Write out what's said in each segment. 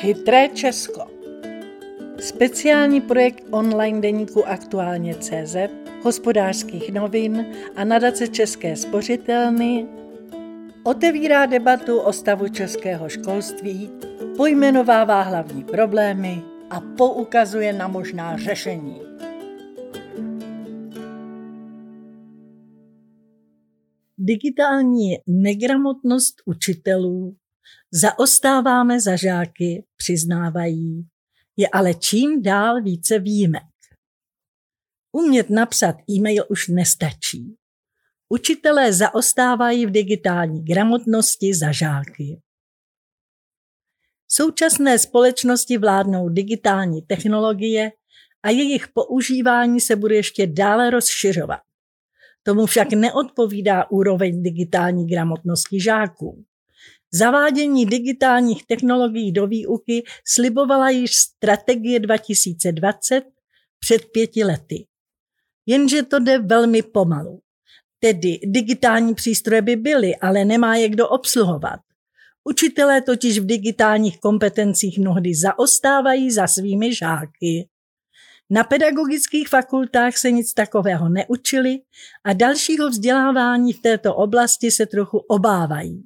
Chytré Česko. Speciální projekt online deníku Aktuálně CZ, hospodářských novin a nadace České spořitelny otevírá debatu o stavu českého školství, pojmenovává hlavní problémy a poukazuje na možná řešení. Digitální negramotnost učitelů Zaostáváme za žáky, přiznávají, je ale čím dál více výjimek. Umět napsat e-mail už nestačí. Učitelé zaostávají v digitální gramotnosti za žáky. V současné společnosti vládnou digitální technologie a jejich používání se bude ještě dále rozšiřovat. Tomu však neodpovídá úroveň digitální gramotnosti žáků. Zavádění digitálních technologií do výuky slibovala již strategie 2020 před pěti lety. Jenže to jde velmi pomalu. Tedy digitální přístroje by byly, ale nemá je kdo obsluhovat. Učitelé totiž v digitálních kompetencích mnohdy zaostávají za svými žáky. Na pedagogických fakultách se nic takového neučili a dalšího vzdělávání v této oblasti se trochu obávají.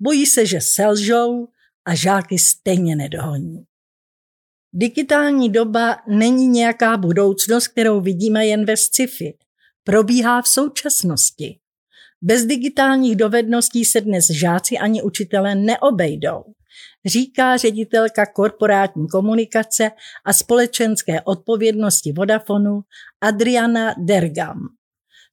Bojí se, že selžou a žáky stejně nedohoní. Digitální doba není nějaká budoucnost, kterou vidíme jen ve sci-fi. Probíhá v současnosti. Bez digitálních dovedností se dnes žáci ani učitelé neobejdou, říká ředitelka korporátní komunikace a společenské odpovědnosti Vodafonu Adriana Dergam.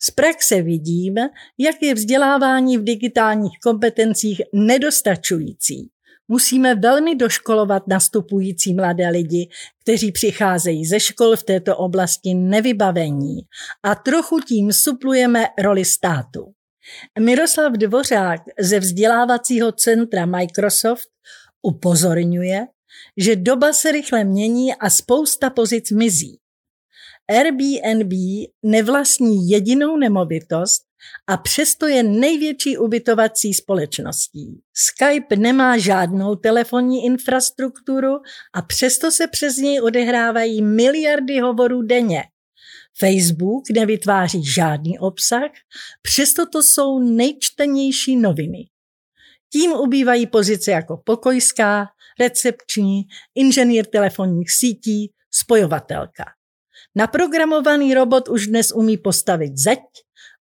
Z praxe vidím, jak je vzdělávání v digitálních kompetencích nedostačující. Musíme velmi doškolovat nastupující mladé lidi, kteří přicházejí ze škol v této oblasti nevybavení a trochu tím suplujeme roli státu. Miroslav Dvořák ze vzdělávacího centra Microsoft upozorňuje, že doba se rychle mění a spousta pozic mizí. Airbnb nevlastní jedinou nemovitost a přesto je největší ubytovací společností. Skype nemá žádnou telefonní infrastrukturu a přesto se přes něj odehrávají miliardy hovorů denně. Facebook nevytváří žádný obsah, přesto to jsou nejčtenější noviny. Tím ubývají pozice jako pokojská, recepční, inženýr telefonních sítí, spojovatelka. Naprogramovaný robot už dnes umí postavit zeď,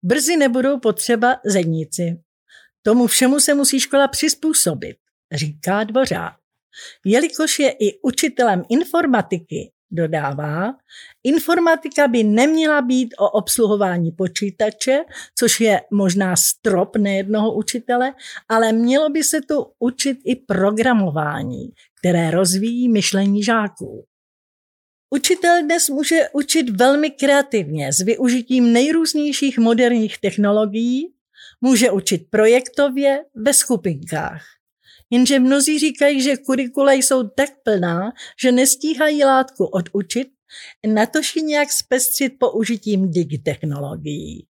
brzy nebudou potřeba zedníci. Tomu všemu se musí škola přizpůsobit, říká Dvořák. Jelikož je i učitelem informatiky, dodává, informatika by neměla být o obsluhování počítače, což je možná strop nejednoho učitele, ale mělo by se tu učit i programování, které rozvíjí myšlení žáků. Učitel dnes může učit velmi kreativně s využitím nejrůznějších moderních technologií, může učit projektově ve skupinkách. Jenže mnozí říkají, že kurikula jsou tak plná, že nestíhají látku odučit, natož ji nějak zpestřit použitím digitechnologií.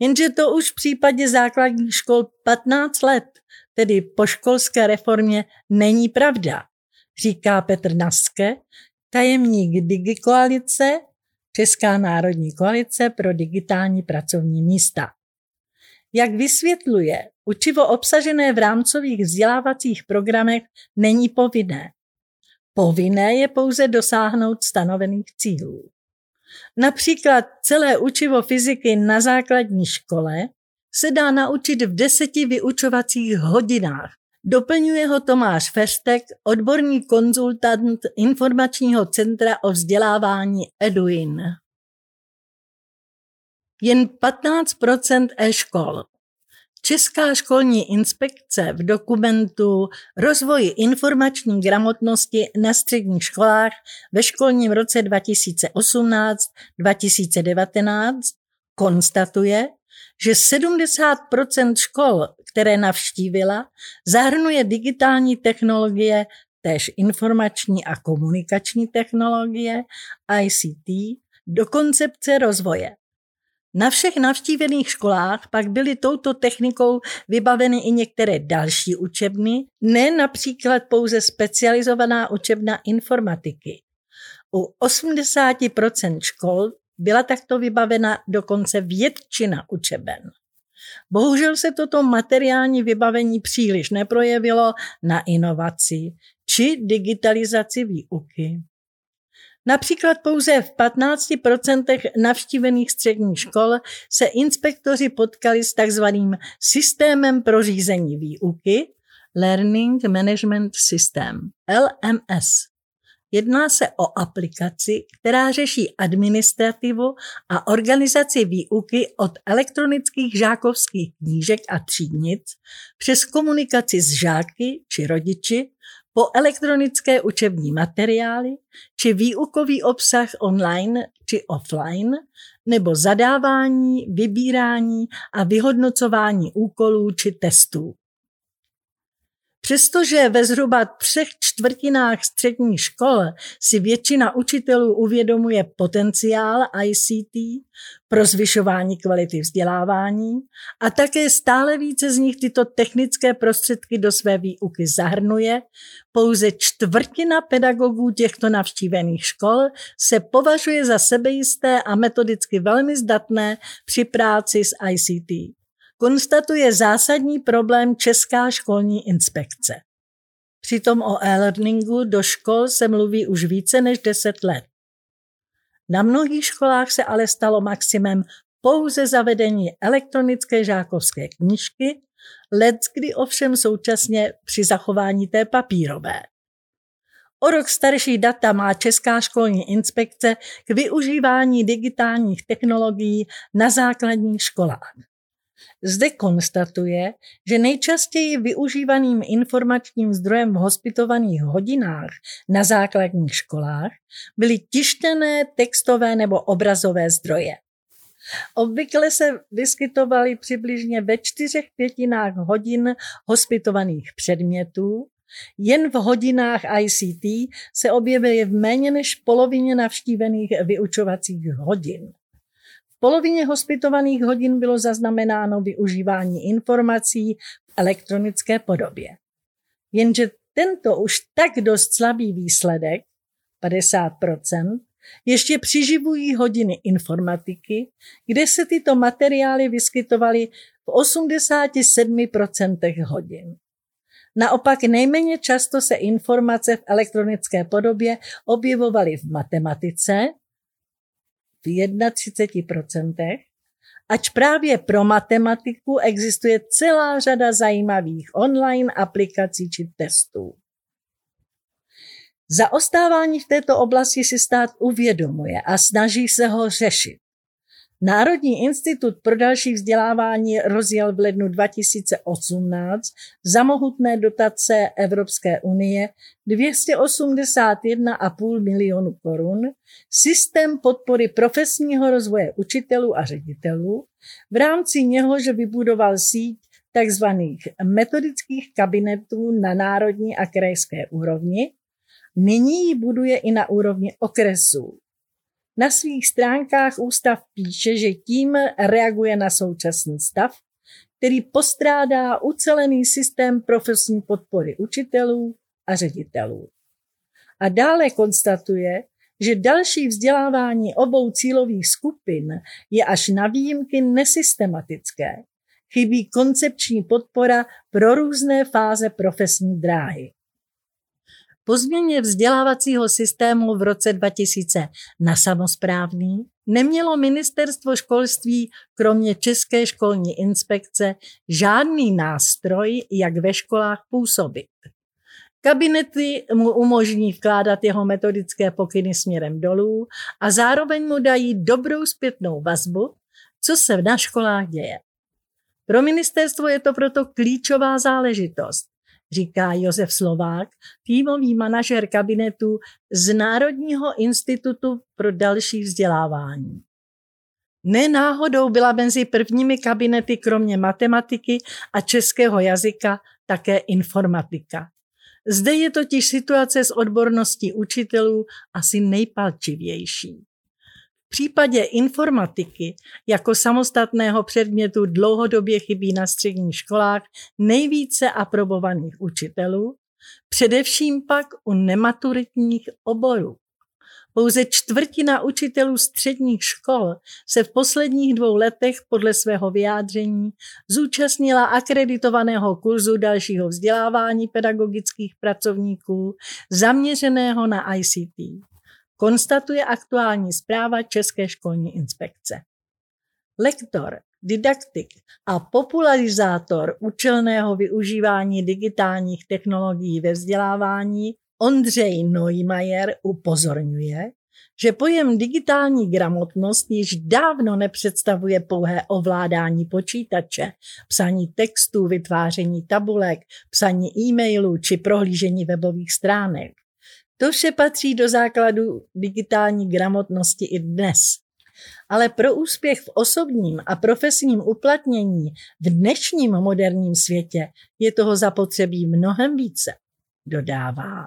Jenže to už v případě základních škol 15 let, tedy po školské reformě, není pravda, říká Petr Naske, tajemník DigiKoalice, Česká národní koalice pro digitální pracovní místa. Jak vysvětluje, učivo obsažené v rámcových vzdělávacích programech není povinné. Povinné je pouze dosáhnout stanovených cílů. Například celé učivo fyziky na základní škole se dá naučit v deseti vyučovacích hodinách, Doplňuje ho Tomáš Ferstek, odborný konzultant informačního centra o vzdělávání Eduin. Jen 15 e-škol. Česká školní inspekce v dokumentu Rozvoj informační gramotnosti na středních školách ve školním roce 2018-2019 konstatuje, že 70% škol, které navštívila, zahrnuje digitální technologie, též informační a komunikační technologie, ICT, do koncepce rozvoje. Na všech navštívených školách pak byly touto technikou vybaveny i některé další učebny, ne například pouze specializovaná učebna informatiky. U 80% škol byla takto vybavena dokonce většina učeben. Bohužel se toto materiální vybavení příliš neprojevilo na inovaci či digitalizaci výuky. Například pouze v 15% navštívených středních škol se inspektoři potkali s takzvaným systémem pro řízení výuky, Learning Management System, LMS. Jedná se o aplikaci, která řeší administrativu a organizaci výuky od elektronických žákovských knížek a třídnic přes komunikaci s žáky či rodiči po elektronické učební materiály či výukový obsah online či offline nebo zadávání, vybírání a vyhodnocování úkolů či testů. Přestože ve zhruba třech čtvrtinách středních škol si většina učitelů uvědomuje potenciál ICT pro zvyšování kvality vzdělávání a také stále více z nich tyto technické prostředky do své výuky zahrnuje, pouze čtvrtina pedagogů těchto navštívených škol se považuje za sebejisté a metodicky velmi zdatné při práci s ICT konstatuje zásadní problém Česká školní inspekce. Přitom o e-learningu do škol se mluví už více než 10 let. Na mnohých školách se ale stalo maximem pouze zavedení elektronické žákovské knížky, let kdy ovšem současně při zachování té papírové. O rok starší data má Česká školní inspekce k využívání digitálních technologií na základních školách. Zde konstatuje, že nejčastěji využívaným informačním zdrojem v hospitovaných hodinách na základních školách byly tištěné textové nebo obrazové zdroje. Obvykle se vyskytovaly přibližně ve čtyřech pětinách hodin hospitovaných předmětů, jen v hodinách ICT se objevily v méně než polovině navštívených vyučovacích hodin polovině hospitovaných hodin bylo zaznamenáno využívání informací v elektronické podobě. Jenže tento už tak dost slabý výsledek, 50%, ještě přiživují hodiny informatiky, kde se tyto materiály vyskytovaly v 87% hodin. Naopak nejméně často se informace v elektronické podobě objevovaly v matematice, v 31%, ač právě pro matematiku existuje celá řada zajímavých online aplikací či testů. Zaostávání v této oblasti si stát uvědomuje a snaží se ho řešit. Národní institut pro další vzdělávání rozjel v lednu 2018 za mohutné dotace Evropské unie 281,5 milionů korun systém podpory profesního rozvoje učitelů a ředitelů, v rámci něhož vybudoval síť tzv. metodických kabinetů na národní a krajské úrovni, nyní ji buduje i na úrovni okresů. Na svých stránkách ústav píše, že tím reaguje na současný stav, který postrádá ucelený systém profesní podpory učitelů a ředitelů. A dále konstatuje, že další vzdělávání obou cílových skupin je až na výjimky nesystematické. Chybí koncepční podpora pro různé fáze profesní dráhy. Po změně vzdělávacího systému v roce 2000 na samozprávný nemělo ministerstvo školství kromě České školní inspekce žádný nástroj, jak ve školách působit. Kabinety mu umožní vkládat jeho metodické pokyny směrem dolů a zároveň mu dají dobrou zpětnou vazbu, co se na školách děje. Pro ministerstvo je to proto klíčová záležitost, říká Josef Slovák, týmový manažer kabinetu z Národního institutu pro další vzdělávání. Nenáhodou byla mezi prvními kabinety kromě matematiky a českého jazyka také informatika. Zde je totiž situace s odborností učitelů asi nejpalčivější. V případě informatiky jako samostatného předmětu dlouhodobě chybí na středních školách nejvíce aprobovaných učitelů, především pak u nematuritních oborů. Pouze čtvrtina učitelů středních škol se v posledních dvou letech podle svého vyjádření zúčastnila akreditovaného kurzu dalšího vzdělávání pedagogických pracovníků zaměřeného na ICT konstatuje aktuální zpráva České školní inspekce. Lektor, didaktik a popularizátor účelného využívání digitálních technologií ve vzdělávání Ondřej Neumayer upozorňuje, že pojem digitální gramotnost již dávno nepředstavuje pouhé ovládání počítače, psaní textů, vytváření tabulek, psaní e-mailů či prohlížení webových stránek. To vše patří do základu digitální gramotnosti i dnes. Ale pro úspěch v osobním a profesním uplatnění v dnešním moderním světě je toho zapotřebí mnohem více, dodává.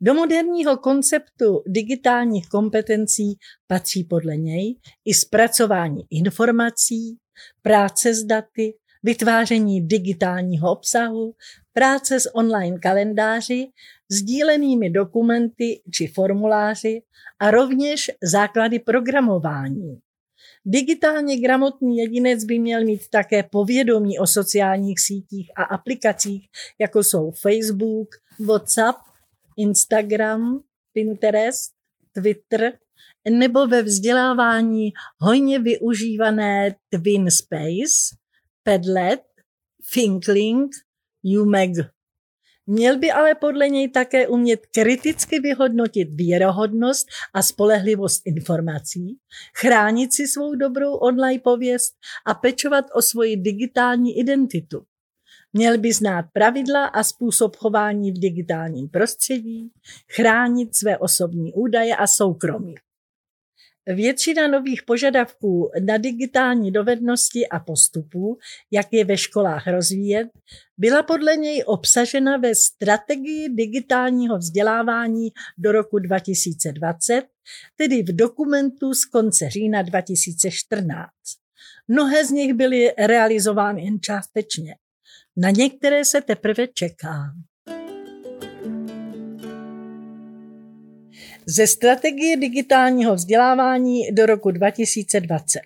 Do moderního konceptu digitálních kompetencí patří podle něj i zpracování informací, práce s daty, vytváření digitálního obsahu, práce s online kalendáři, sdílenými dokumenty či formuláři a rovněž základy programování. Digitálně gramotný jedinec by měl mít také povědomí o sociálních sítích a aplikacích, jako jsou Facebook, WhatsApp, Instagram, Pinterest, Twitter, nebo ve vzdělávání hojně využívané Twin Space, Padlet, Thinklink, UMEG. Měl by ale podle něj také umět kriticky vyhodnotit věrohodnost a spolehlivost informací, chránit si svou dobrou online pověst a pečovat o svoji digitální identitu. Měl by znát pravidla a způsob chování v digitálním prostředí, chránit své osobní údaje a soukromí. Většina nových požadavků na digitální dovednosti a postupů, jak je ve školách rozvíjet, byla podle něj obsažena ve strategii digitálního vzdělávání do roku 2020, tedy v dokumentu z konce října 2014. Mnohé z nich byly realizovány jen částečně. Na některé se teprve čeká. Ze strategie digitálního vzdělávání do roku 2020.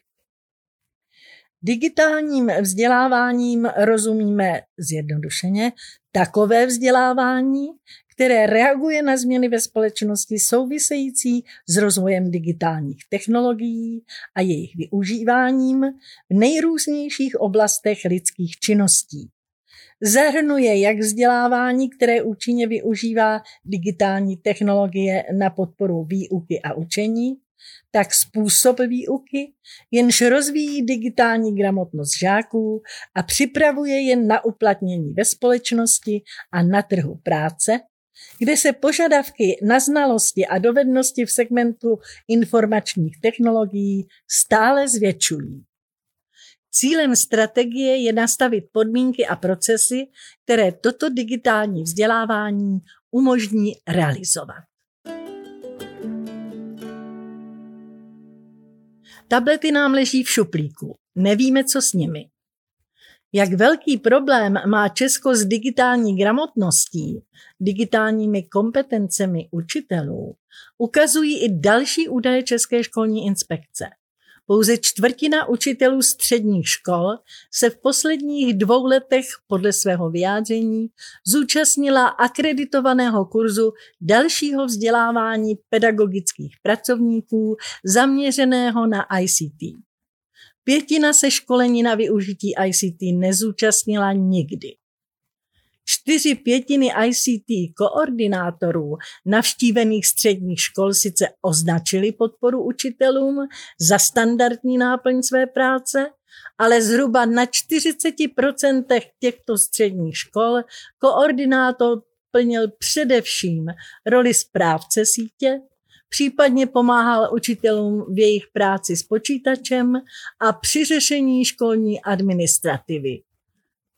Digitálním vzděláváním rozumíme zjednodušeně takové vzdělávání, které reaguje na změny ve společnosti související s rozvojem digitálních technologií a jejich využíváním v nejrůznějších oblastech lidských činností. Zahrnuje jak vzdělávání, které účinně využívá digitální technologie na podporu výuky a učení, tak způsob výuky, jenž rozvíjí digitální gramotnost žáků a připravuje je na uplatnění ve společnosti a na trhu práce, kde se požadavky na znalosti a dovednosti v segmentu informačních technologií stále zvětšují. Cílem strategie je nastavit podmínky a procesy, které toto digitální vzdělávání umožní realizovat. Tablety nám leží v šuplíku. Nevíme, co s nimi. Jak velký problém má Česko s digitální gramotností, digitálními kompetencemi učitelů, ukazují i další údaje České školní inspekce. Pouze čtvrtina učitelů středních škol se v posledních dvou letech podle svého vyjádření zúčastnila akreditovaného kurzu dalšího vzdělávání pedagogických pracovníků zaměřeného na ICT. Pětina se školení na využití ICT nezúčastnila nikdy. Čtyři pětiny ICT koordinátorů navštívených středních škol sice označili podporu učitelům za standardní náplň své práce, ale zhruba na 40% těchto středních škol koordinátor plnil především roli správce sítě, případně pomáhal učitelům v jejich práci s počítačem a při řešení školní administrativy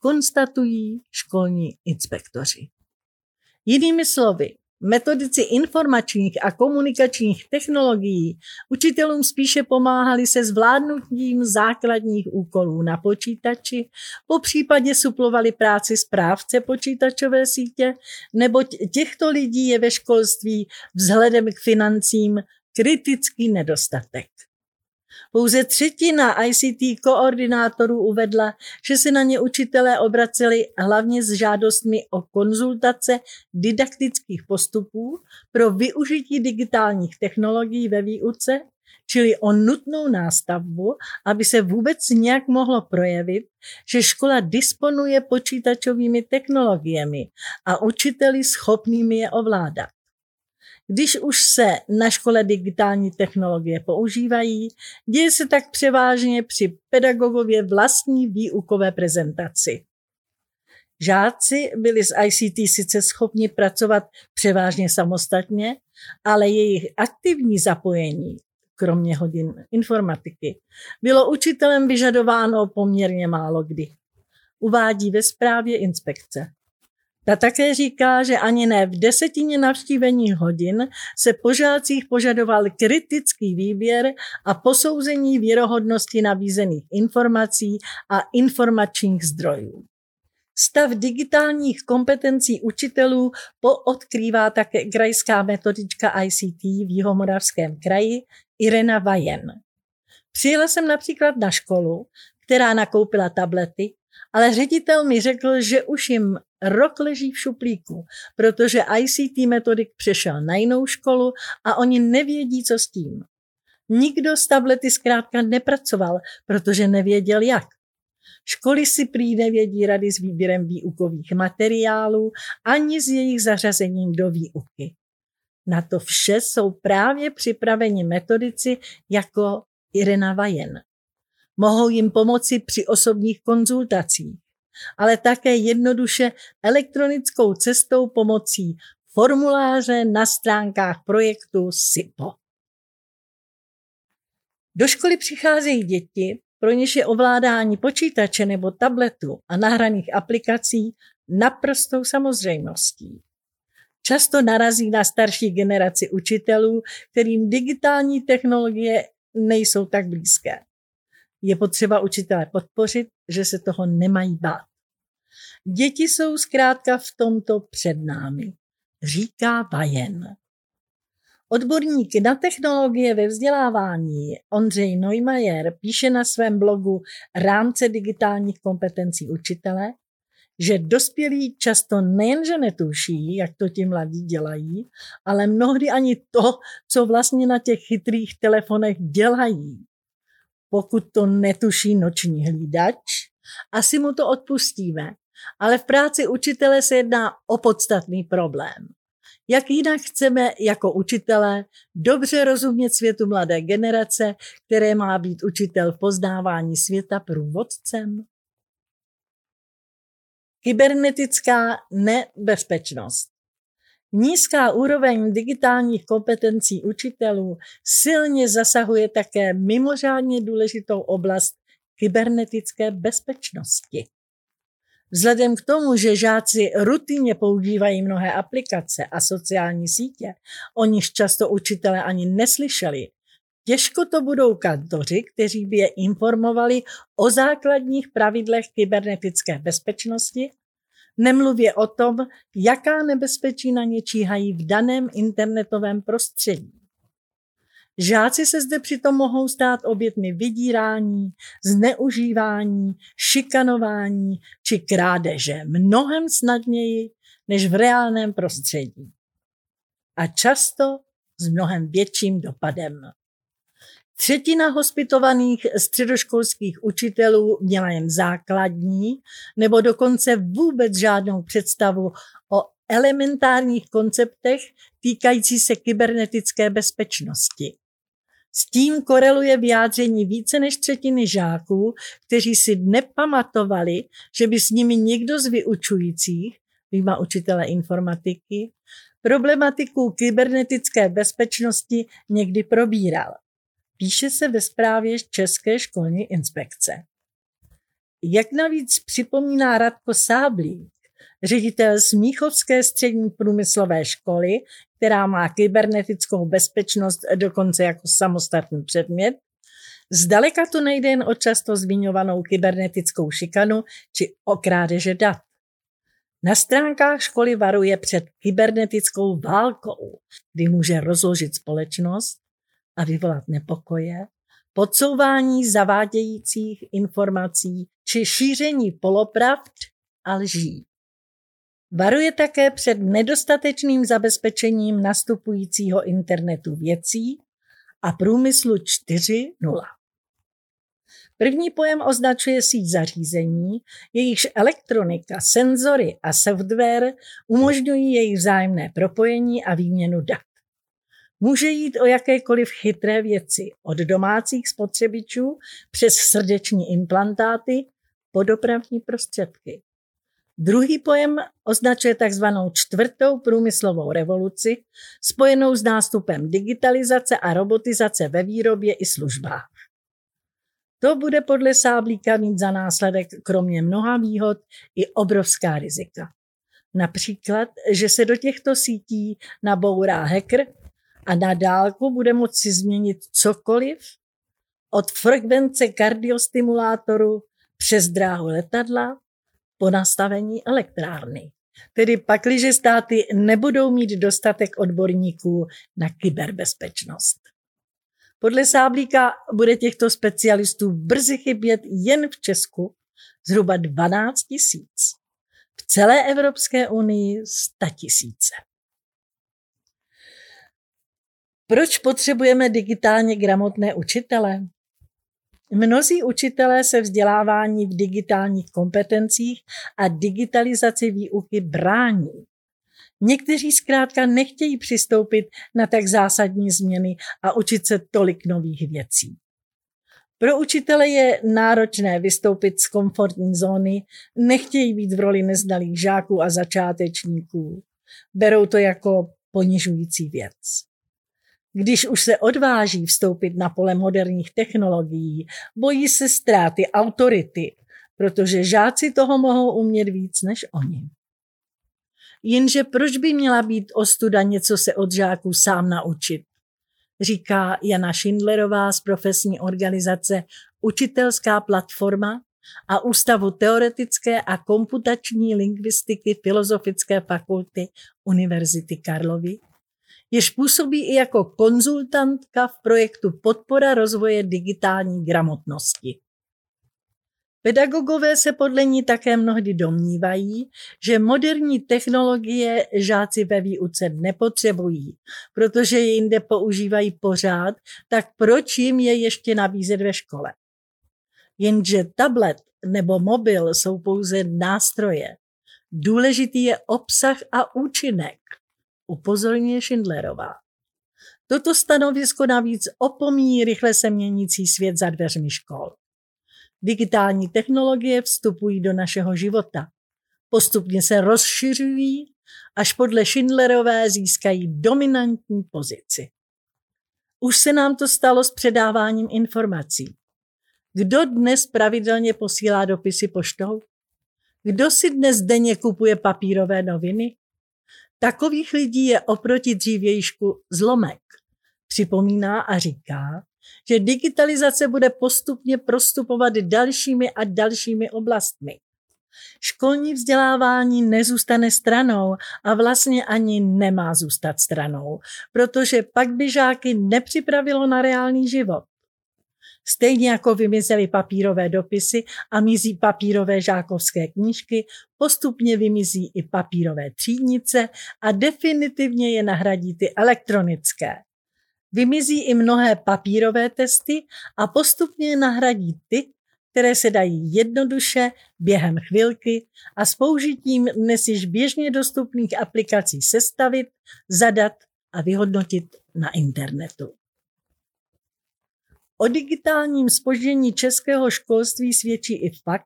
konstatují školní inspektoři. Jinými slovy, Metodici informačních a komunikačních technologií učitelům spíše pomáhali se zvládnutím základních úkolů na počítači, po případě suplovali práci správce počítačové sítě, nebo těchto lidí je ve školství vzhledem k financím kritický nedostatek. Pouze třetina ICT koordinátorů uvedla, že se na ně učitelé obraceli hlavně s žádostmi o konzultace didaktických postupů pro využití digitálních technologií ve výuce, čili o nutnou nástavbu, aby se vůbec nějak mohlo projevit, že škola disponuje počítačovými technologiemi a učiteli schopnými je ovládat. Když už se na škole digitální technologie používají, děje se tak převážně při pedagogově vlastní výukové prezentaci. Žáci byli z ICT sice schopni pracovat převážně samostatně, ale jejich aktivní zapojení, kromě hodin informatiky, bylo učitelem vyžadováno poměrně málo kdy. Uvádí ve zprávě inspekce. Ta také říká, že ani ne v desetině navštívených hodin se po žácích požadoval kritický výběr a posouzení věrohodnosti nabízených informací a informačních zdrojů. Stav digitálních kompetencí učitelů poodkrývá také krajská metodička ICT v Jihomoravském kraji Irena Vajen. Přijela jsem například na školu, která nakoupila tablety, ale ředitel mi řekl, že už jim rok leží v šuplíku, protože ICT metodik přešel na jinou školu a oni nevědí, co s tím. Nikdo s tablety zkrátka nepracoval, protože nevěděl jak. Školy si prý nevědí rady s výběrem výukových materiálů ani s jejich zařazením do výuky. Na to vše jsou právě připraveni metodici jako Irena Vajen. Mohou jim pomoci při osobních konzultacích ale také jednoduše elektronickou cestou pomocí formuláře na stránkách projektu SIPO. Do školy přicházejí děti, pro něž je ovládání počítače nebo tabletu a nahraných aplikací naprostou samozřejmostí. Často narazí na starší generaci učitelů, kterým digitální technologie nejsou tak blízké. Je potřeba učitele podpořit, že se toho nemají bát. Děti jsou zkrátka v tomto před námi, říká Bajen. Odborník na technologie ve vzdělávání Ondřej Neumayer píše na svém blogu Rámce digitálních kompetencí učitele, že dospělí často nejenže netuší, jak to ti mladí dělají, ale mnohdy ani to, co vlastně na těch chytrých telefonech dělají. Pokud to netuší noční hlídač, asi mu to odpustíme, ale v práci učitele se jedná o podstatný problém. Jak jinak chceme jako učitele dobře rozumět světu mladé generace, které má být učitel v poznávání světa průvodcem? Kybernetická nebezpečnost. Nízká úroveň digitálních kompetencí učitelů silně zasahuje také mimořádně důležitou oblast kybernetické bezpečnosti. Vzhledem k tomu, že žáci rutinně používají mnohé aplikace a sociální sítě, o nich často učitele ani neslyšeli, těžko to budou kantoři, kteří by je informovali o základních pravidlech kybernetické bezpečnosti, nemluvě o tom, jaká nebezpečí na ně číhají v daném internetovém prostředí. Žáci se zde přitom mohou stát obětmi vydírání, zneužívání, šikanování či krádeže mnohem snadněji než v reálném prostředí. A často s mnohem větším dopadem. Třetina hospitovaných středoškolských učitelů měla jen základní nebo dokonce vůbec žádnou představu o elementárních konceptech týkající se kybernetické bezpečnosti. S tím koreluje vyjádření více než třetiny žáků, kteří si nepamatovali, že by s nimi někdo z vyučujících, výjima učitele informatiky, problematiku kybernetické bezpečnosti někdy probíral. Píše se ve zprávě České školní inspekce. Jak navíc připomíná Radko Sáblík, ředitel Smíchovské střední průmyslové školy, která má kybernetickou bezpečnost dokonce jako samostatný předmět, zdaleka to nejde jen o často zmiňovanou kybernetickou šikanu či o krádeže dat. Na stránkách školy varuje před kybernetickou válkou, kdy může rozložit společnost a vyvolat nepokoje, podsouvání zavádějících informací či šíření polopravd a lží. Varuje také před nedostatečným zabezpečením nastupujícího internetu věcí a průmyslu 4.0. První pojem označuje síť zařízení, jejichž elektronika, senzory a software umožňují jejich vzájemné propojení a výměnu dat. Může jít o jakékoliv chytré věci, od domácích spotřebičů přes srdeční implantáty po dopravní prostředky. Druhý pojem označuje takzvanou čtvrtou průmyslovou revoluci, spojenou s nástupem digitalizace a robotizace ve výrobě i službách. To bude podle Sáblíka mít za následek kromě mnoha výhod i obrovská rizika. Například, že se do těchto sítí nabourá hacker a na dálku bude moci změnit cokoliv od frekvence kardiostimulátoru přes dráhu letadla po nastavení elektrárny. Tedy pakliže státy nebudou mít dostatek odborníků na kyberbezpečnost. Podle Sáblíka bude těchto specialistů brzy chybět jen v Česku zhruba 12 tisíc. V celé Evropské unii 100 tisíce. Proč potřebujeme digitálně gramotné učitele? Mnozí učitelé se vzdělávání v digitálních kompetencích a digitalizaci výuky brání. Někteří zkrátka nechtějí přistoupit na tak zásadní změny a učit se tolik nových věcí. Pro učitele je náročné vystoupit z komfortní zóny, nechtějí být v roli neznalých žáků a začátečníků. Berou to jako ponižující věc. Když už se odváží vstoupit na pole moderních technologií, bojí se ztráty autority, protože žáci toho mohou umět víc než oni. Jenže proč by měla být ostuda něco se od žáků sám naučit? Říká Jana Schindlerová z profesní organizace Učitelská platforma a Ústavu teoretické a komputační lingvistiky Filozofické fakulty Univerzity Karlovy, jež působí i jako konzultantka v projektu Podpora rozvoje digitální gramotnosti. Pedagogové se podle ní také mnohdy domnívají, že moderní technologie žáci ve výuce nepotřebují, protože je jinde používají pořád, tak proč jim je ještě nabízet ve škole? Jenže tablet nebo mobil jsou pouze nástroje. Důležitý je obsah a účinek, upozorňuje Schindlerová. Toto stanovisko navíc opomíjí rychle se měnící svět za dveřmi škol. Digitální technologie vstupují do našeho života. Postupně se rozšiřují, až podle Schindlerové získají dominantní pozici. Už se nám to stalo s předáváním informací. Kdo dnes pravidelně posílá dopisy poštou? Kdo si dnes denně kupuje papírové noviny? Takových lidí je oproti dřívějšku zlomek. Připomíná a říká, že digitalizace bude postupně prostupovat dalšími a dalšími oblastmi. Školní vzdělávání nezůstane stranou a vlastně ani nemá zůstat stranou, protože pak by žáky nepřipravilo na reálný život. Stejně jako vymizely papírové dopisy a mizí papírové žákovské knížky, postupně vymizí i papírové třídnice a definitivně je nahradí ty elektronické. Vymizí i mnohé papírové testy a postupně je nahradí ty, které se dají jednoduše během chvilky a s použitím dnes již běžně dostupných aplikací sestavit, zadat a vyhodnotit na internetu. O digitálním spoždění českého školství svědčí i fakt,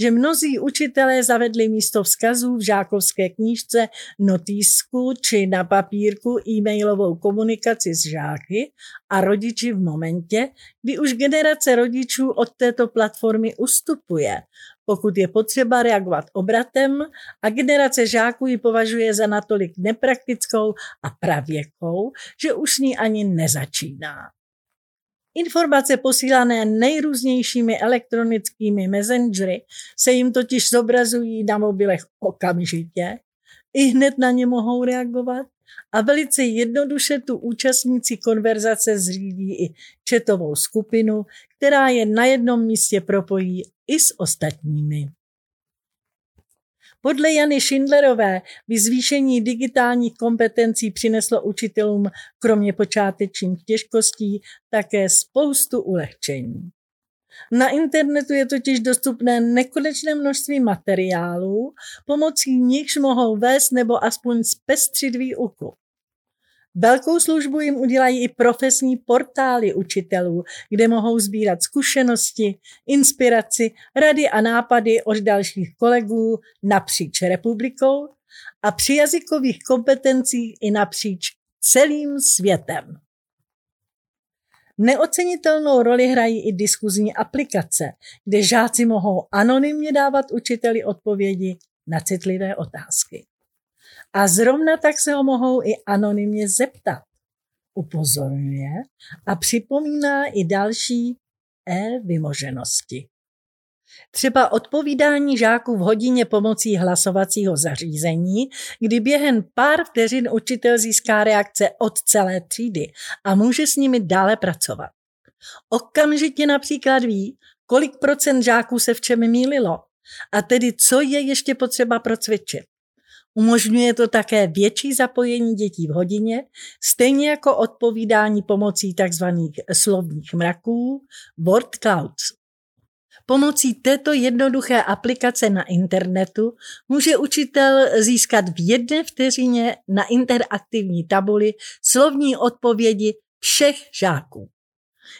že mnozí učitelé zavedli místo vzkazů v žákovské knížce notýsku či na papírku e-mailovou komunikaci s žáky a rodiči v momentě, kdy už generace rodičů od této platformy ustupuje, pokud je potřeba reagovat obratem a generace žáků ji považuje za natolik nepraktickou a pravěkou, že už ní ani nezačíná. Informace posílané nejrůznějšími elektronickými messengery se jim totiž zobrazují na mobilech okamžitě, i hned na ně mohou reagovat a velice jednoduše tu účastníci konverzace zřídí i četovou skupinu, která je na jednom místě propojí i s ostatními. Podle Jany Schindlerové by zvýšení digitálních kompetencí přineslo učitelům kromě počátečních těžkostí také spoustu ulehčení. Na internetu je totiž dostupné nekonečné množství materiálů, pomocí nichž mohou vést nebo aspoň zpestřit výuku. Velkou službu jim udělají i profesní portály učitelů, kde mohou sbírat zkušenosti, inspiraci, rady a nápady od dalších kolegů napříč republikou a při jazykových kompetencích i napříč celým světem. Neocenitelnou roli hrají i diskuzní aplikace, kde žáci mohou anonymně dávat učiteli odpovědi na citlivé otázky. A zrovna tak se ho mohou i anonymně zeptat. Upozorňuje a připomíná i další e-vymoženosti. Třeba odpovídání žáků v hodině pomocí hlasovacího zařízení, kdy během pár vteřin učitel získá reakce od celé třídy a může s nimi dále pracovat. Okamžitě například ví, kolik procent žáků se v čem mýlilo a tedy co je ještě potřeba procvičit. Umožňuje to také větší zapojení dětí v hodině, stejně jako odpovídání pomocí tzv. slovních mraků, word clouds. Pomocí této jednoduché aplikace na internetu může učitel získat v jedné vteřině na interaktivní tabuli slovní odpovědi všech žáků.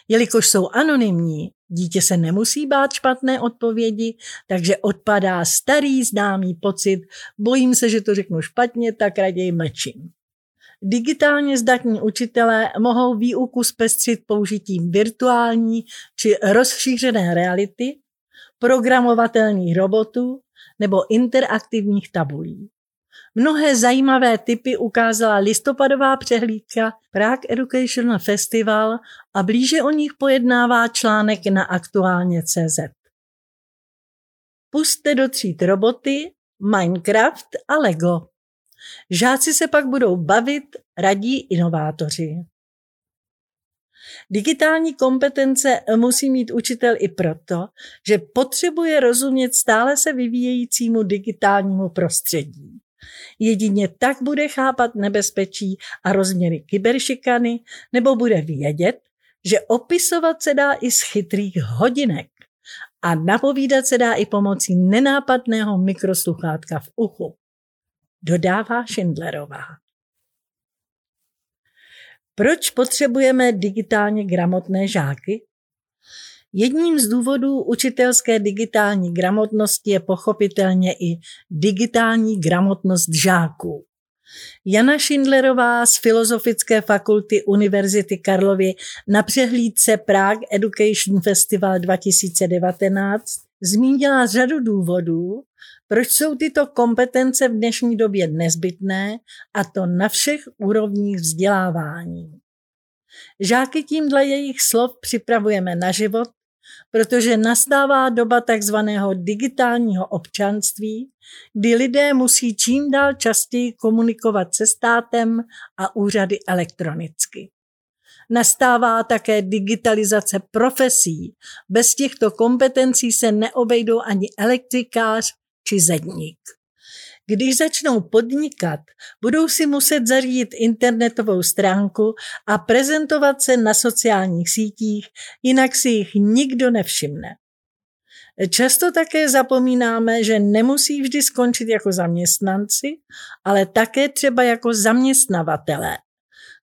Jelikož jsou anonymní, dítě se nemusí bát špatné odpovědi, takže odpadá starý známý pocit, bojím se, že to řeknu špatně, tak raději mlčím. Digitálně zdatní učitelé mohou výuku zpestřit použitím virtuální či rozšířené reality, programovatelných robotů nebo interaktivních tabulí. Mnohé zajímavé typy ukázala listopadová přehlídka Prague Educational Festival a blíže o nich pojednává článek na aktuálně CZ. Puste do tříd roboty, Minecraft a Lego. Žáci se pak budou bavit, radí inovátoři. Digitální kompetence musí mít učitel i proto, že potřebuje rozumět stále se vyvíjejícímu digitálnímu prostředí. Jedině tak bude chápat nebezpečí a rozměry kyberšikany, nebo bude vědět, že opisovat se dá i z chytrých hodinek a napovídat se dá i pomocí nenápadného mikrosluchátka v uchu. Dodává Schindlerová. Proč potřebujeme digitálně gramotné žáky? Jedním z důvodů učitelské digitální gramotnosti je pochopitelně i digitální gramotnost žáků. Jana Schindlerová z Filozofické fakulty Univerzity Karlovy na přehlídce Prague Education Festival 2019 zmínila řadu důvodů, proč jsou tyto kompetence v dnešní době nezbytné a to na všech úrovních vzdělávání. Žáky tím dle jejich slov připravujeme na život protože nastává doba takzvaného digitálního občanství, kdy lidé musí čím dál častěji komunikovat se státem a úřady elektronicky. Nastává také digitalizace profesí. Bez těchto kompetencí se neobejdou ani elektrikář či zedník. Když začnou podnikat, budou si muset zařídit internetovou stránku a prezentovat se na sociálních sítích, jinak si jich nikdo nevšimne. Často také zapomínáme, že nemusí vždy skončit jako zaměstnanci, ale také třeba jako zaměstnavatelé.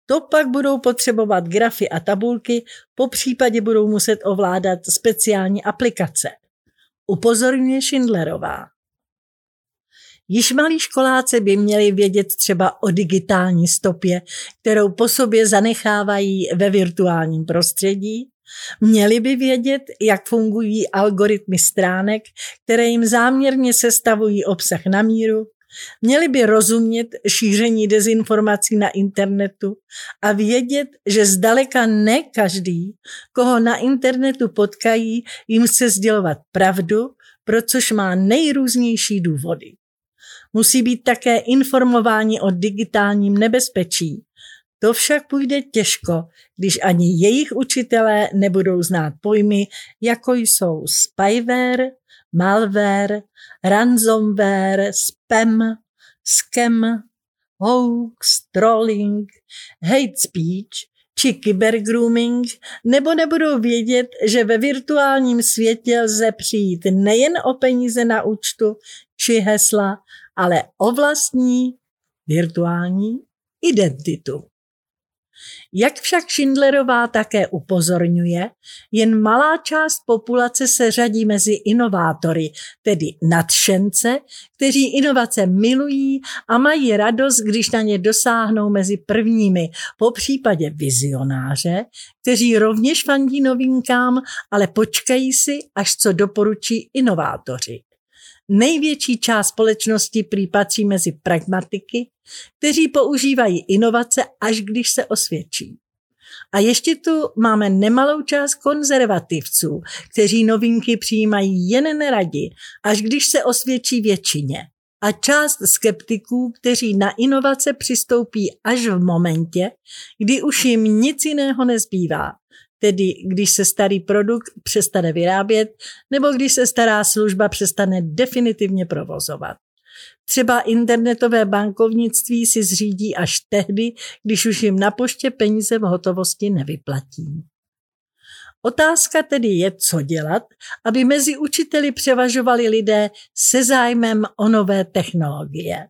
To pak budou potřebovat grafy a tabulky, po případě budou muset ovládat speciální aplikace. upozorňuje Schindlerová. Již malí školáci by měli vědět třeba o digitální stopě, kterou po sobě zanechávají ve virtuálním prostředí. Měli by vědět, jak fungují algoritmy stránek, které jim záměrně sestavují obsah na míru. Měli by rozumět šíření dezinformací na internetu a vědět, že zdaleka ne každý, koho na internetu potkají, jim chce sdělovat pravdu, pro což má nejrůznější důvody. Musí být také informováni o digitálním nebezpečí. To však půjde těžko, když ani jejich učitelé nebudou znát pojmy, jako jsou spyware, malware, ransomware, spam, scam, hoax, trolling, hate speech či kybergrooming, nebo nebudou vědět, že ve virtuálním světě lze přijít nejen o peníze na účtu či hesla, ale o vlastní virtuální identitu. Jak však Schindlerová také upozorňuje, jen malá část populace se řadí mezi inovátory, tedy nadšence, kteří inovace milují a mají radost, když na ně dosáhnou mezi prvními, po případě vizionáře, kteří rovněž fandí novinkám, ale počkají si, až co doporučí inovátoři. Největší část společnosti prý patří mezi pragmatiky, kteří používají inovace, až když se osvědčí. A ještě tu máme nemalou část konzervativců, kteří novinky přijímají jen neradi, až když se osvědčí většině. A část skeptiků, kteří na inovace přistoupí až v momentě, kdy už jim nic jiného nezbývá, tedy když se starý produkt přestane vyrábět nebo když se stará služba přestane definitivně provozovat. Třeba internetové bankovnictví si zřídí až tehdy, když už jim na poště peníze v hotovosti nevyplatí. Otázka tedy je, co dělat, aby mezi učiteli převažovali lidé se zájmem o nové technologie.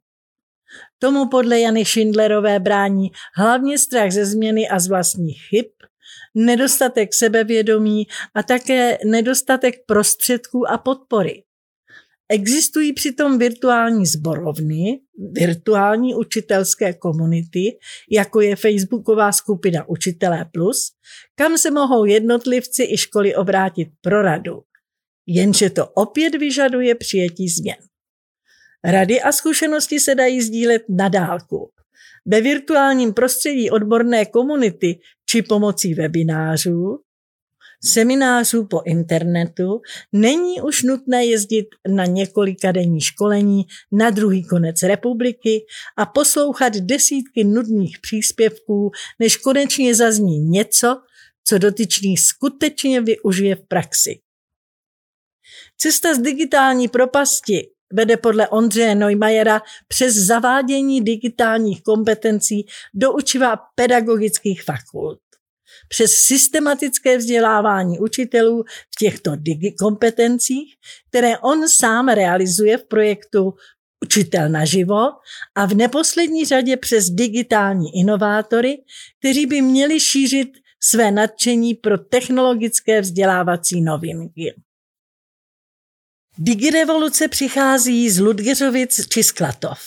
Tomu podle Jany Schindlerové brání hlavně strach ze změny a z vlastních chyb, nedostatek sebevědomí a také nedostatek prostředků a podpory. Existují přitom virtuální zborovny, virtuální učitelské komunity, jako je facebooková skupina Učitelé Plus, kam se mohou jednotlivci i školy obrátit pro radu. Jenže to opět vyžaduje přijetí změn. Rady a zkušenosti se dají sdílet na dálku. Ve virtuálním prostředí odborné komunity či pomocí webinářů, seminářů po internetu není už nutné jezdit na několika denní školení na druhý konec republiky a poslouchat desítky nudných příspěvků, než konečně zazní něco, co dotyčný skutečně využije v praxi. Cesta z digitální propasti vede podle Ondřeje Neumajera přes zavádění digitálních kompetencí do učiva pedagogických fakult. Přes systematické vzdělávání učitelů v těchto kompetencích, které on sám realizuje v projektu Učitel naživo a v neposlední řadě přes digitální inovátory, kteří by měli šířit své nadšení pro technologické vzdělávací novinky. Digirevoluce přichází z Ludgeřovic či Sklatov.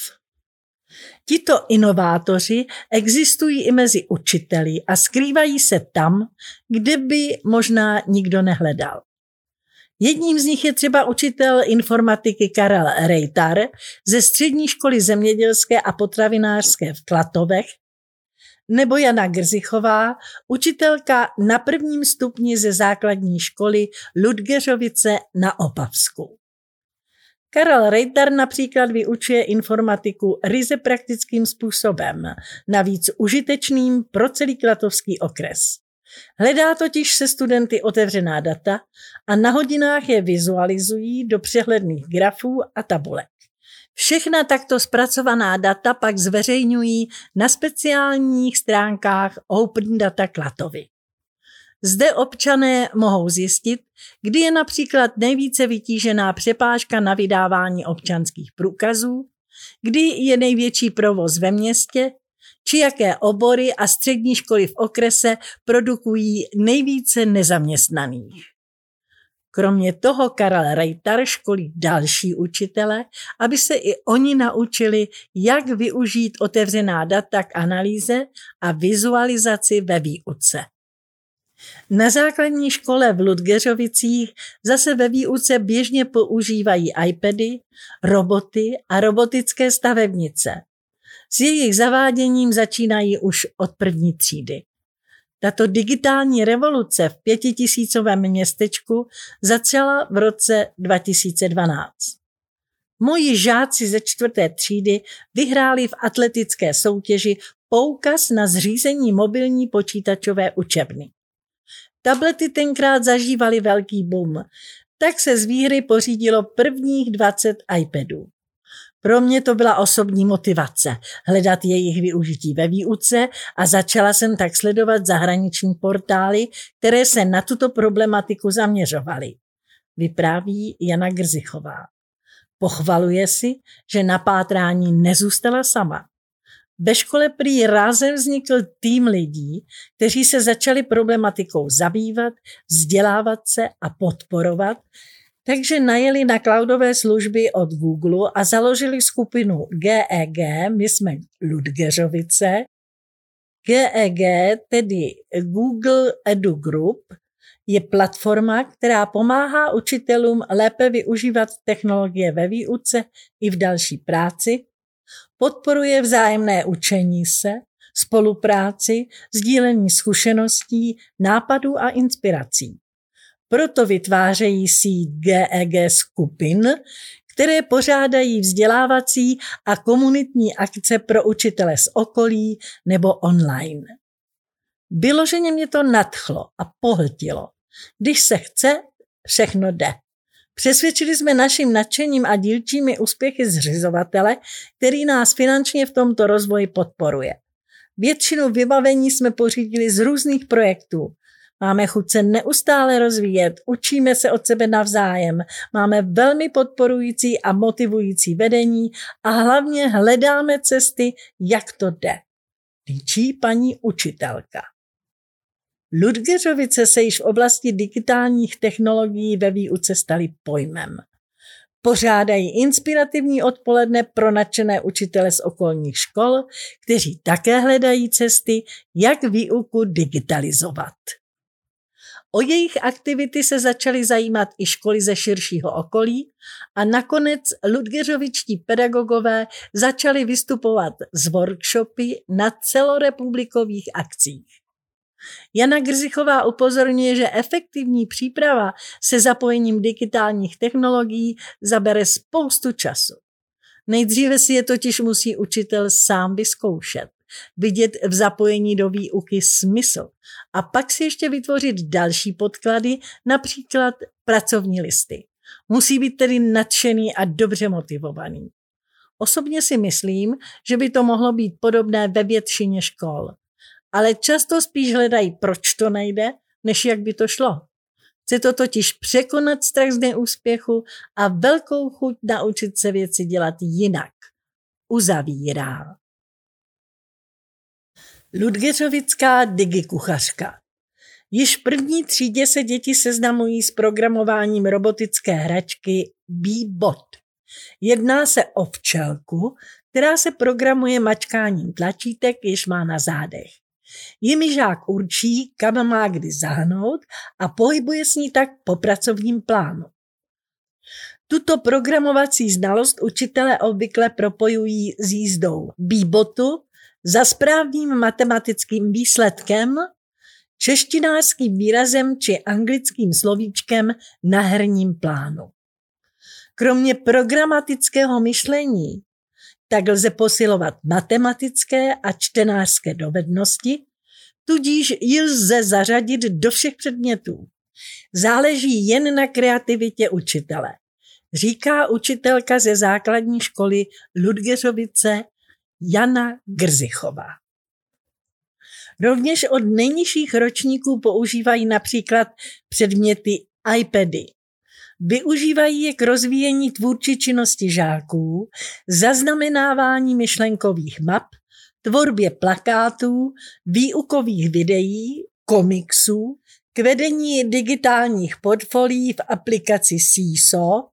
Tito inovátoři existují i mezi učiteli a skrývají se tam, kde by možná nikdo nehledal. Jedním z nich je třeba učitel informatiky Karel Rejtar ze střední školy zemědělské a potravinářské v Klatovech, nebo Jana Grzichová, učitelka na prvním stupni ze základní školy Ludgeřovice na Opavsku. Karel Reiter například vyučuje informatiku ryze praktickým způsobem, navíc užitečným pro celý Klatovský okres. Hledá totiž se studenty otevřená data a na hodinách je vizualizují do přehledných grafů a tabulek. Všechna takto zpracovaná data pak zveřejňují na speciálních stránkách Open Data Klatovy. Zde občané mohou zjistit, kdy je například nejvíce vytížená přepážka na vydávání občanských průkazů, kdy je největší provoz ve městě, či jaké obory a střední školy v okrese produkují nejvíce nezaměstnaných. Kromě toho Karel Rejtar školí další učitele, aby se i oni naučili, jak využít otevřená data k analýze a vizualizaci ve výuce. Na základní škole v Ludgeřovicích zase ve výuce běžně používají iPady, roboty a robotické stavebnice. S jejich zaváděním začínají už od první třídy. Tato digitální revoluce v pětitisícovém městečku začala v roce 2012. Moji žáci ze čtvrté třídy vyhráli v atletické soutěži poukaz na zřízení mobilní počítačové učebny. Tablety tenkrát zažívaly velký boom, tak se z výhry pořídilo prvních 20 iPadů. Pro mě to byla osobní motivace hledat jejich využití ve výuce a začala jsem tak sledovat zahraniční portály, které se na tuto problematiku zaměřovaly. Vypráví Jana Grzichová. Pochvaluje si, že na pátrání nezůstala sama. Ve škole prý rázem vznikl tým lidí, kteří se začali problematikou zabývat, vzdělávat se a podporovat, takže najeli na cloudové služby od Google a založili skupinu GEG, e my jsme Ludgeřovice. GEG, e tedy Google Edu Group, je platforma, která pomáhá učitelům lépe využívat technologie ve výuce i v další práci, podporuje vzájemné učení se, spolupráci, sdílení zkušeností, nápadů a inspirací. Proto vytvářejí síť GEG skupin, které pořádají vzdělávací a komunitní akce pro učitele z okolí nebo online. Vyloženě mě to nadchlo a pohltilo. Když se chce, všechno jde. Přesvědčili jsme naším nadšením a dílčími úspěchy zřizovatele, který nás finančně v tomto rozvoji podporuje. Většinu vybavení jsme pořídili z různých projektů, Máme chuť se neustále rozvíjet, učíme se od sebe navzájem, máme velmi podporující a motivující vedení a hlavně hledáme cesty, jak to jde. Líčí paní učitelka. Ludgeřovice se již v oblasti digitálních technologií ve výuce staly pojmem. Pořádají inspirativní odpoledne pro nadšené učitele z okolních škol, kteří také hledají cesty, jak výuku digitalizovat. O jejich aktivity se začaly zajímat i školy ze širšího okolí a nakonec Ludgeřovičtí pedagogové začali vystupovat z workshopy na celorepublikových akcích. Jana Grzichová upozorňuje, že efektivní příprava se zapojením digitálních technologií zabere spoustu času. Nejdříve si je totiž musí učitel sám vyzkoušet vidět v zapojení do výuky smysl a pak si ještě vytvořit další podklady, například pracovní listy. Musí být tedy nadšený a dobře motivovaný. Osobně si myslím, že by to mohlo být podobné ve většině škol. Ale často spíš hledají, proč to nejde, než jak by to šlo. Chce to totiž překonat strach z neúspěchu a velkou chuť naučit se věci dělat jinak. Uzavírá. Ludgeřovická digikuchařka. Již v první třídě se děti seznamují s programováním robotické hračky B-Bot. Jedná se o včelku, která se programuje mačkáním tlačítek, jež má na zádech. Jimi žák určí, kam má kdy zahnout a pohybuje s ní tak po pracovním plánu. Tuto programovací znalost učitele obvykle propojují s jízdou B-botu za správným matematickým výsledkem, češtinářským výrazem či anglickým slovíčkem na herním plánu. Kromě programatického myšlení tak lze posilovat matematické a čtenářské dovednosti, tudíž ji lze zařadit do všech předmětů. Záleží jen na kreativitě učitele, říká učitelka ze základní školy Ludgeřovice Jana Grzichová. Rovněž od nejnižších ročníků používají například předměty iPady. Využívají je k rozvíjení tvůrčí činnosti žáků, zaznamenávání myšlenkových map, tvorbě plakátů, výukových videí, komiksů, k vedení digitálních portfolií v aplikaci CISO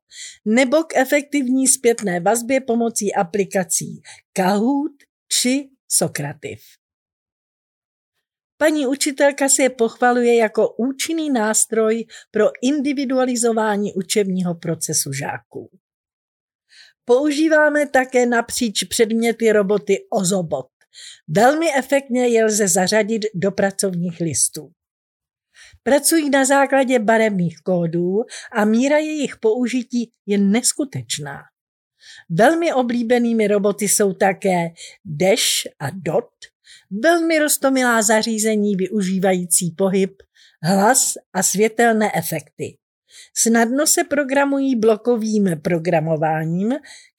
nebo k efektivní zpětné vazbě pomocí aplikací Kahoot či Sokrativ. Paní učitelka se je pochvaluje jako účinný nástroj pro individualizování učebního procesu žáků. Používáme také napříč předměty roboty Ozobot. Velmi efektně je lze zařadit do pracovních listů. Pracují na základě barevných kódů a míra jejich použití je neskutečná. Velmi oblíbenými roboty jsou také Dash a Dot, velmi rostomilá zařízení využívající pohyb, hlas a světelné efekty. Snadno se programují blokovým programováním,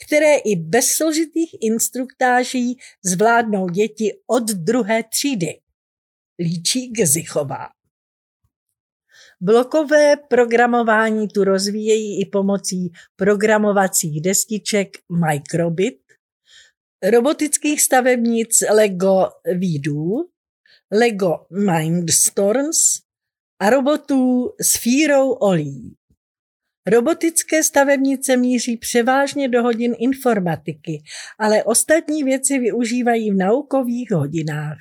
které i bez složitých instruktáží zvládnou děti od druhé třídy. Líčí Gzichová. Blokové programování tu rozvíjejí i pomocí programovacích destiček Microbit, robotických stavebnic Lego Vidu, Lego Mindstorms a robotů s fírou olí. Robotické stavebnice míří převážně do hodin informatiky, ale ostatní věci využívají v naukových hodinách.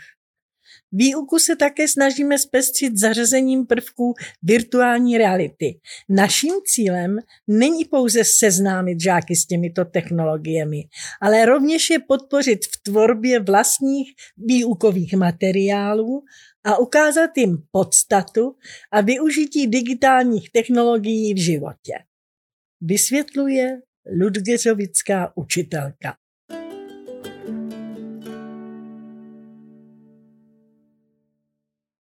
Výuku se také snažíme zpestřit zařazením prvků virtuální reality. Naším cílem není pouze seznámit žáky s těmito technologiemi, ale rovněž je podpořit v tvorbě vlastních výukových materiálů a ukázat jim podstatu a využití digitálních technologií v životě. Vysvětluje Ludgeřovická učitelka.